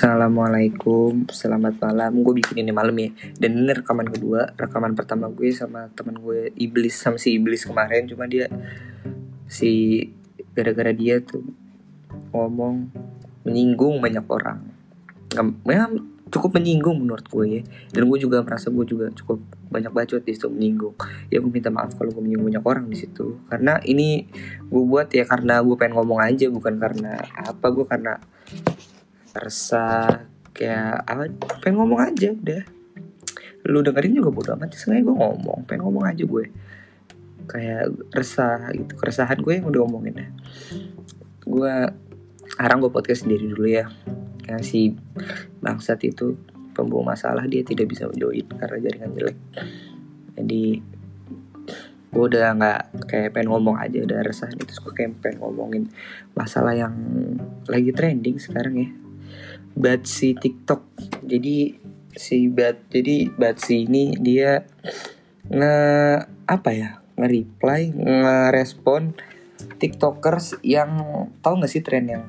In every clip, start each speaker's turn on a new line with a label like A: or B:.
A: Assalamualaikum, selamat malam. Gue bikin ini malam ya. Dan ini rekaman kedua, rekaman pertama gue sama temen gue iblis sama si iblis kemarin. Cuma dia si gara-gara dia tuh ngomong menyinggung banyak orang. Ya, cukup menyinggung menurut gue ya. Dan gue juga merasa gue juga cukup banyak bacot di situ menyinggung. Ya gue minta maaf kalau gue menyinggung banyak orang di situ. Karena ini gue buat ya karena gue pengen ngomong aja bukan karena apa gue karena resah kayak apa pengen ngomong aja udah. Lu dengerin juga bodo amat sengaja gue ngomong pengen ngomong aja gue. Kayak resah gitu keresahan gue yang udah ngomongin ya. Gue sekarang gue podcast sendiri dulu ya. Yang si bangsat itu pembawa masalah dia tidak bisa join karena jaringan jelek. Jadi gue udah nggak kayak pengen ngomong aja udah resah itu gue kayak pengen ngomongin masalah yang lagi trending sekarang ya Batsi TikTok. Jadi si Bat jadi Batsi ini dia nge apa ya? nge-reply, nge-respon TikTokers yang tahu nggak sih tren yang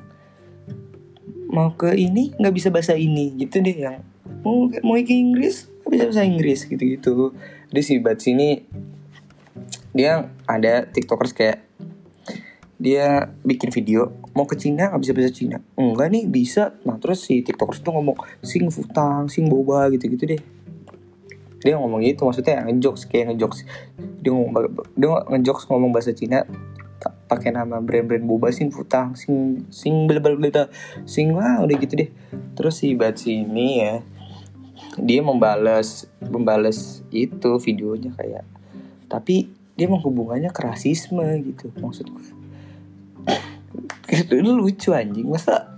A: mau ke ini nggak bisa bahasa ini gitu deh yang mau mau ke Inggris nggak bisa bahasa Inggris gitu-gitu. Jadi si Batsi ini dia ada TikTokers kayak dia bikin video mau ke Cina? Nggak bisa bahasa Cina. Enggak nih bisa. Nah terus si tiktokers tuh ngomong sing futang sing boba gitu gitu deh. Dia ngomong gitu maksudnya ngejokes kayak ngejokes. Dia ngomong dia ngejokes ngomong bahasa Cina pakai nama brand-brand boba sing futang sing sing bla sing wah udah gitu deh. Terus si Batsi ini ya dia membalas membalas itu videonya kayak tapi dia menghubungannya ke rasisme gitu maksud gue itu lucu anjing. Masa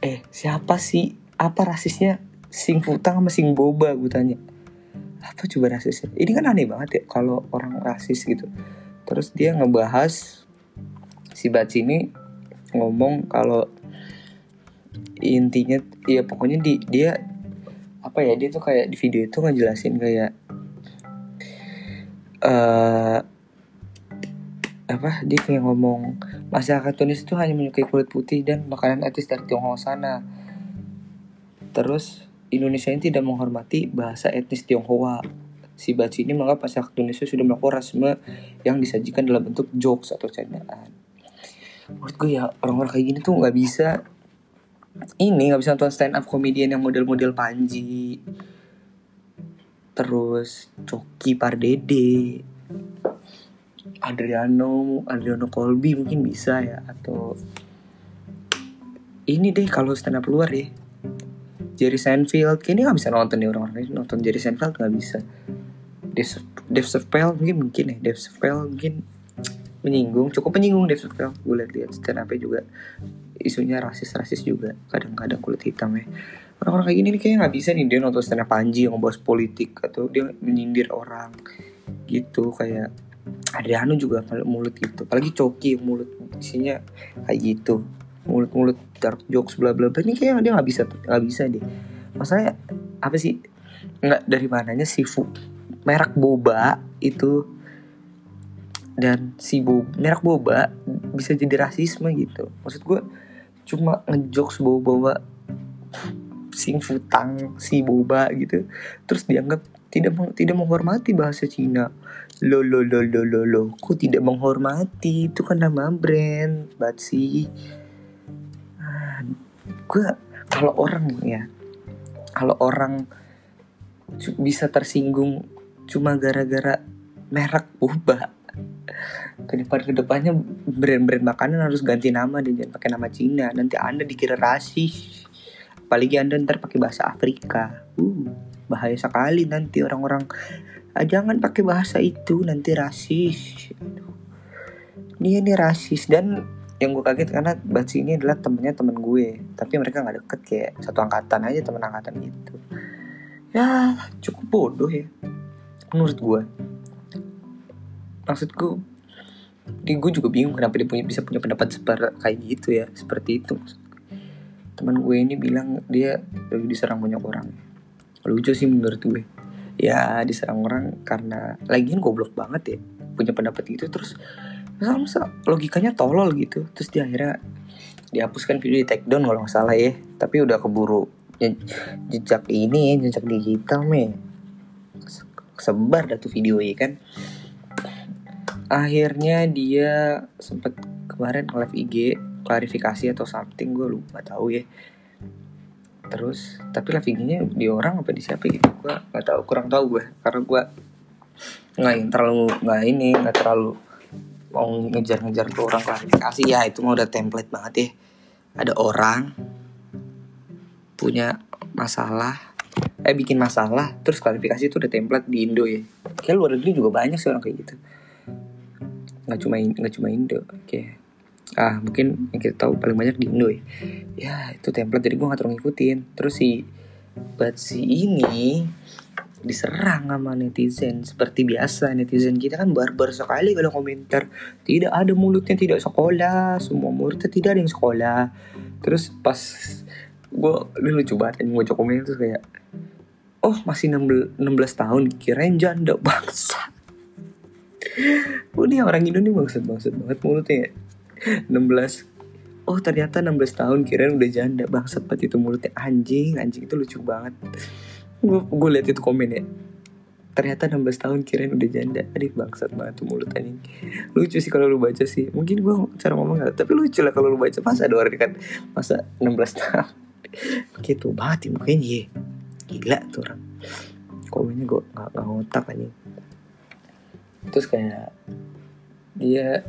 A: eh siapa sih? Apa rasisnya? Sing futang sama sing boba gue tanya. Apa coba rasisnya? Ini kan aneh banget ya kalau orang rasis gitu. Terus dia ngebahas si Baci ini ngomong kalau intinya ya pokoknya di dia apa ya dia tuh kayak di video itu ngejelasin kayak eh apa dia kayak ngomong masyarakat Tunis itu hanya menyukai kulit putih dan makanan etis dari Tionghoa sana. Terus Indonesia ini tidak menghormati bahasa etnis Tionghoa. Si Baci ini menganggap masyarakat Indonesia sudah melakukan rasisme yang disajikan dalam bentuk jokes atau candaan. Menurut gue ya orang-orang kayak gini tuh nggak bisa ini nggak bisa nonton stand up comedian yang model-model Panji terus Coki Pardede Adriano Adriano Colby mungkin bisa ya atau ini deh kalau stand up luar ya Jerry Seinfeld kayaknya nggak bisa nonton nih orang-orang ini nonton Jerry Seinfeld nggak bisa. Dave, Dave Chappelle mungkin mungkin ya. Dave Chappelle mungkin menyinggung cukup menyinggung Dave Chappelle gue lihat-lihat stand up juga. Isunya rasis-rasis juga kadang-kadang kulit hitam ya. Orang-orang kayak gini nih kayaknya nggak bisa nih dia nonton stand up Panji yang politik atau dia menyindir orang gitu. Kayak Adriano juga kalau mulut gitu. Apalagi Coki mulut. Isinya kayak gitu. Mulut-mulut dark jokes bla bla bla. Ini kayaknya dia nggak bisa nggak bisa deh. Masalahnya apa sih? Nggak dari mananya si Fu merek boba itu dan si bo merek boba bisa jadi rasisme gitu. Maksud gue cuma ngejokes bawa bawa sing futang si boba gitu terus dianggap tidak tidak menghormati bahasa Cina lo lo lo lo lo lo kok tidak menghormati. Itu kan nama brand Batsi ah, gue kalau orang ya kalau orang bisa tersinggung cuma gara-gara merek boba ke depan ke depannya brand-brand makanan harus ganti nama dan jangan pakai nama Cina. Nanti anda dikira rasis. Apalagi anda ntar pakai bahasa Afrika. Uh bahaya sekali nanti orang-orang "Ah, jangan pakai bahasa itu nanti rasis. Dia ini rasis. Dan yang gue kaget karena Batsi ini adalah temennya temen gue. Tapi mereka nggak deket kayak satu angkatan aja temen angkatan gitu. Ya cukup bodoh ya menurut gue maksud gue di gue juga bingung kenapa dia punya bisa punya pendapat seperti kayak gitu ya seperti itu teman gue ini bilang dia lagi diserang banyak orang. Lucu sih menurut gue ya diserang orang karena lagian goblok banget ya punya pendapat gitu. Terus masa, masa logikanya tolol gitu? Terus dia akhirnya dihapuskan video di take down kalau nggak salah ya. Tapi udah keburu Je- jejak ini jejak digital me. Sebar dah tuh video ya kan? Akhirnya dia sempet kemarin live IG klarifikasi atau something gue lupa tahu ya terus tapi live IG-nya di orang apa di siapa gitu? Gue nggak tahu kurang tahu gue karena gue nggak terlalu nggak ini nggak terlalu mau ngejar-ngejar tuh orang klarifikasi. Ya itu mah udah template banget ya. Ada orang punya masalah eh bikin masalah terus klarifikasi itu udah template di Indo ya. Kayak luar negeri juga banyak sih orang kayak gitu. Nggak cuma nggak cuma Indo oke ah mungkin yang kita tahu paling banyak di Indo ya. Ya itu template jadi gue nggak terlalu ngikutin. Terus si si ini diserang sama netizen seperti biasa. Netizen kita kan barbar sekali kalau komentar. Tidak ada mulutnya tidak sekolah. Semua muridnya tidak ada yang sekolah. Terus pas gue ini lucu banget yang gue komen itu kayak oh masih 16, 16 tahun kirain janda bangsa. Ini orang Indo nih bangsat bangsat banget mulutnya 16 oh ternyata 16 tahun kirain udah janda. Bangsat banget itu mulutnya. Anjing anjing itu lucu banget. Gue gue liat itu komen ya. Ternyata 16 tahun kirain udah janda. Adik bangsat banget tuh mulut anjing. Lucu sih kalau lu baca sih. Mungkin gue cara ngomong gak tapi lucu lah kalau lu baca. Masa ada orang kan masa 16 tahun? Gitu banget ya mukanya ye. Gila tuh orang. Komennya gue gak, gak ngotak anjing. Terus kayak dia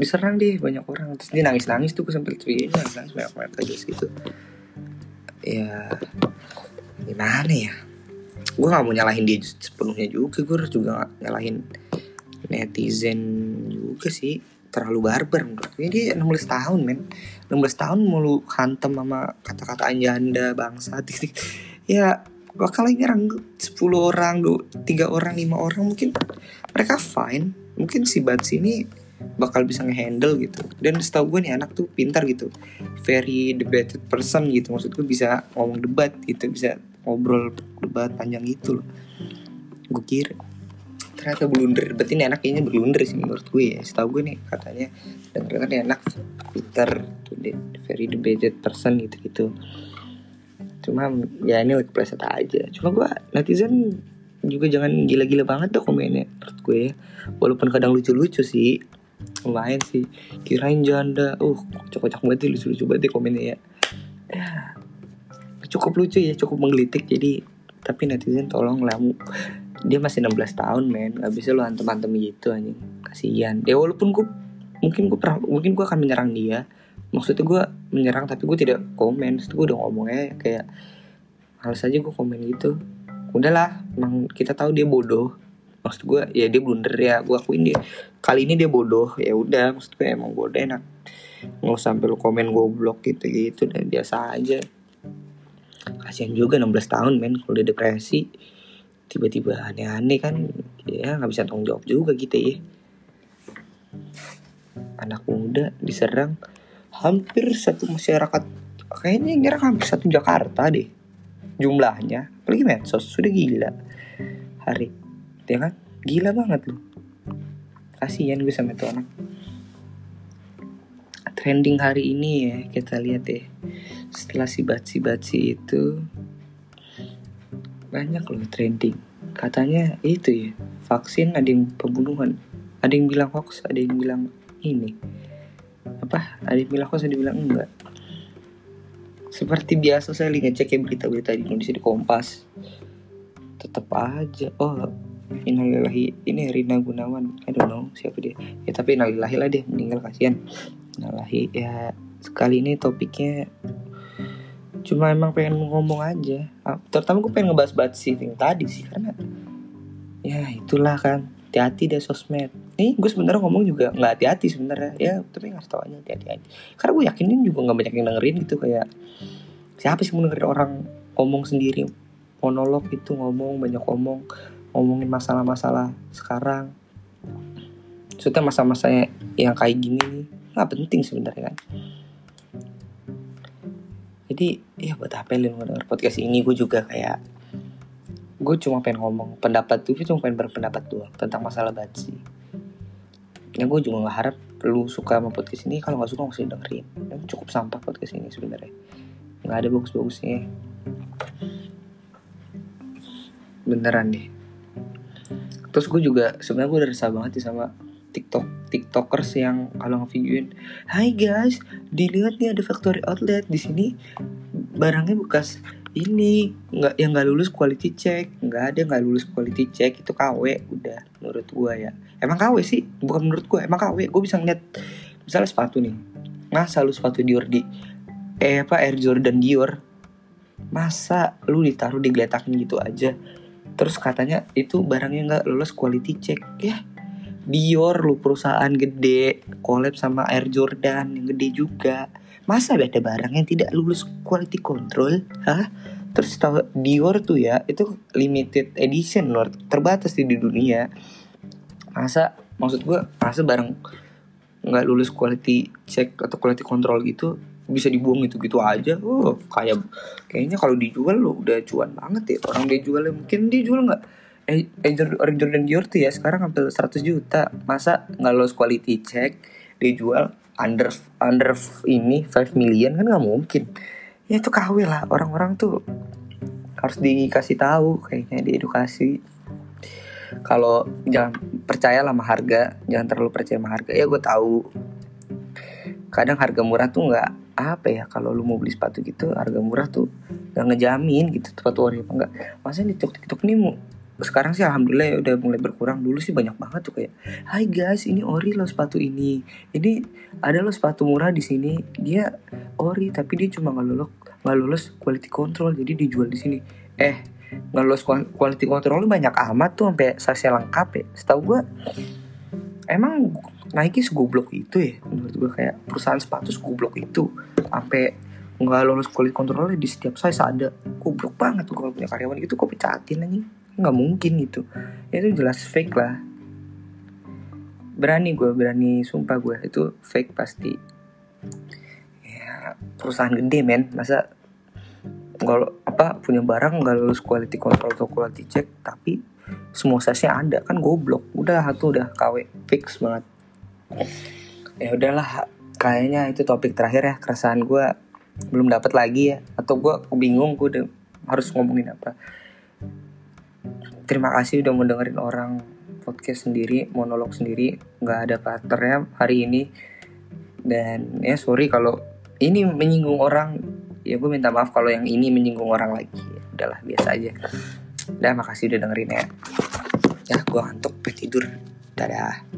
A: diserang deh banyak orang. Terus dia nangis nangis tuh sampai videonya nangis nangis banyak banget aja gitu. Ya gimana ya? Gue gak mau nyalahin dia sepenuhnya juga gue harus juga nyalahin netizen juga sih. Terlalu barbar menurut gue dia 16 tahun men. 16 tahun mau lu hantem sama kata-kata anjanda bangsa ya bakal nyerang 10 orang, 3 orang, 5 orang mungkin mereka fine. Mungkin si Bats ini bakal bisa ngehandle gitu. Dan setahu gue nih anak tuh pintar gitu. Very debated person gitu. Maksud gue bisa ngomong debat gitu, bisa ngobrol debat panjang gitu loh. Gue kira ternyata blunder. Berarti ini anak kayaknya blunder sih menurut gue ya. Setahu gue nih katanya denger kan anak pintar, very debated person gitu-gitu cuma ya ini like preset aja cuma gue netizen juga jangan gila-gila banget tuh komennya menurut gue ya walaupun kadang lucu-lucu sih lumayan sih. Kirain janda. Uh kocak-kocak banget lucu-lucu banget komennya ya. Cukup lucu ya cukup menggelitik. Jadi tapi netizen tolong lah dia masih 16 tahun men. Nggak bisa lo antem-antem gitu anjing. Kasihan. Ya walaupun gue mungkin gue pernah mungkin gue akan menyerang dia. Maksudnya gue menyerang tapi gue tidak komen. Maksudnya gue udah ngomongnya kayak harus aja gue komen gitu. Udahlah emang kita tahu dia bodoh maksud gue ya dia blunder ya gue akuin dia. Kali ini dia bodoh ya udah maksud gue emang gue udah enak. Nggak sampai lu komen goblok gitu gitu dan biasa aja. Kasihan juga 16 tahun men kalau udah depresi. Tiba-tiba aneh-aneh kan ya nggak bisa tanggung jawab juga gitu ya. Anak muda diserang hampir satu masyarakat kayaknya nyerang hampir satu Jakarta deh jumlahnya. Apalagi medsos sudah gila. Hari ya kan? Gila banget loh kasihan gue sama itu anak. Trending hari ini ya kita lihat ya setelah si baci baci itu banyak loh trending. Katanya itu ya vaksin ada yang pembunuhan. Ada yang bilang hoax ada yang bilang ini. Apa? Ada yang bilang hoax ada yang bilang enggak? Seperti biasa saya lihat cek ya berita-berita di Indonesia di Kompas. Tetap aja. Oh Innalillahi ini Rina Gunawan. I don't know siapa dia? Ya tapi innalillahi lah deh meninggal kasihan. Innalillahi ya sekali ini topiknya cuma emang pengen ngomong aja. Ah, terutama gue pengen ngebahas-bahas sih yang tadi sih karena ya itulah kan hati-hati deh sosmed. Nih gue sebenarnya ngomong juga nggak hati-hati sebenarnya ya tapi nggak tahu aja hati-hati. Karena gue yakin ini juga nggak banyak yang dengerin gitu kayak siapa sih mau dengerin orang ngomong sendiri? Monolog itu ngomong banyak ngomong ngomongin masalah-masalah sekarang. Maksudnya masa-masa yang kayak gini nih penting sebenarnya kan. Jadi ya buat apa lu denger podcast ini? Gue juga kayak gue cuma pengen ngomong pendapat tuh cuma pengen berpendapat doang tentang masalah batsi ya gue juga nggak harap lu suka sama podcast ini. Kalau nggak suka nggak usah dengerin Emang cukup sampah podcast ini sebenarnya. Nggak ada bagus-bagusnya beneran deh terus gue juga sebenarnya gue udah resah banget sih sama TikTok TikTokers yang kalau ngevideoin, Hai guys, dilihat nih ada factory outlet di sini barangnya bekas ini nggak yang nggak lulus quality check. Nggak ada nggak lulus quality check itu KW udah menurut gue ya. Emang KW sih bukan menurut gue emang KW gue bisa ngeliat misalnya sepatu nih masa lu sepatu Dior di eh apa Air Jordan Dior masa lu ditaruh digeletakin gitu aja terus katanya itu barangnya nggak lulus quality check. Ya Dior lu perusahaan gede collab sama Air Jordan yang gede juga. Masa ada barang yang tidak lulus quality control? Hah? Terus tahu Dior tuh ya itu limited edition Lord terbatas di dunia. Masa maksud gue masa barang nggak lulus quality check atau quality control gitu bisa dibuang gitu gitu aja. Oh kayak kayaknya kalau dijual lo udah cuan banget ya. Orang dia jual mungkin dia jual nggak? Eh, eh Jordan Dior tuh ya sekarang hampir 100 juta. Masa nggak lulus quality check? Dijual under under ini 5 million kan nggak mungkin. Ya itu KW lah. Orang-orang tuh harus dikasih tahu kayaknya diedukasi. Kalau jangan percaya sama harga jangan terlalu percaya sama harga. Ya gue tahu. Kadang harga murah tuh nggak apa ya kalau lu mau beli sepatu gitu harga murah tuh nggak ngejamin gitu tepat ori apa enggak masa di tiktok tiktok nih sekarang sih alhamdulillah ya udah mulai berkurang. Dulu sih banyak banget tuh kayak Hai guys ini ori loh sepatu ini. Ini ada loh sepatu murah di sini. Dia ori tapi dia cuma nggak lulus nggak lulus quality control. Jadi dijual di sini. Eh nggak lulus quality control banyak amat tuh sampai sasi lengkap ya. Setahu gue emang Nike segoblok itu ya menurut gue kayak perusahaan sepatu segoblok itu. Sampai nggak lulus quality control di setiap size ada. Goblok banget tuh kalau punya karyawan gitu kok pecatin aja nggak mungkin gitu. Ya itu jelas fake lah. Berani gue berani sumpah gue itu fake pasti. Ya perusahaan gede men. Masa kalau apa punya barang nggak lulus quality control atau quality check tapi semua size ada kan goblok. Udah satu udah KW fix banget ya udahlah kayaknya itu topik terakhir ya keresahan gue belum dapat lagi ya. Atau gue bingung gue harus ngomongin apa. Terima kasih udah mau dengerin orang podcast sendiri monolog sendiri. Nggak ada partnernya hari ini. Dan ya sorry kalau ini menyinggung orang. Ya gue minta maaf kalau yang ini menyinggung orang lagi. Udahlah biasa aja. Udah makasih udah dengerin ya. Ya gue ngantuk pengen tidur. Dadah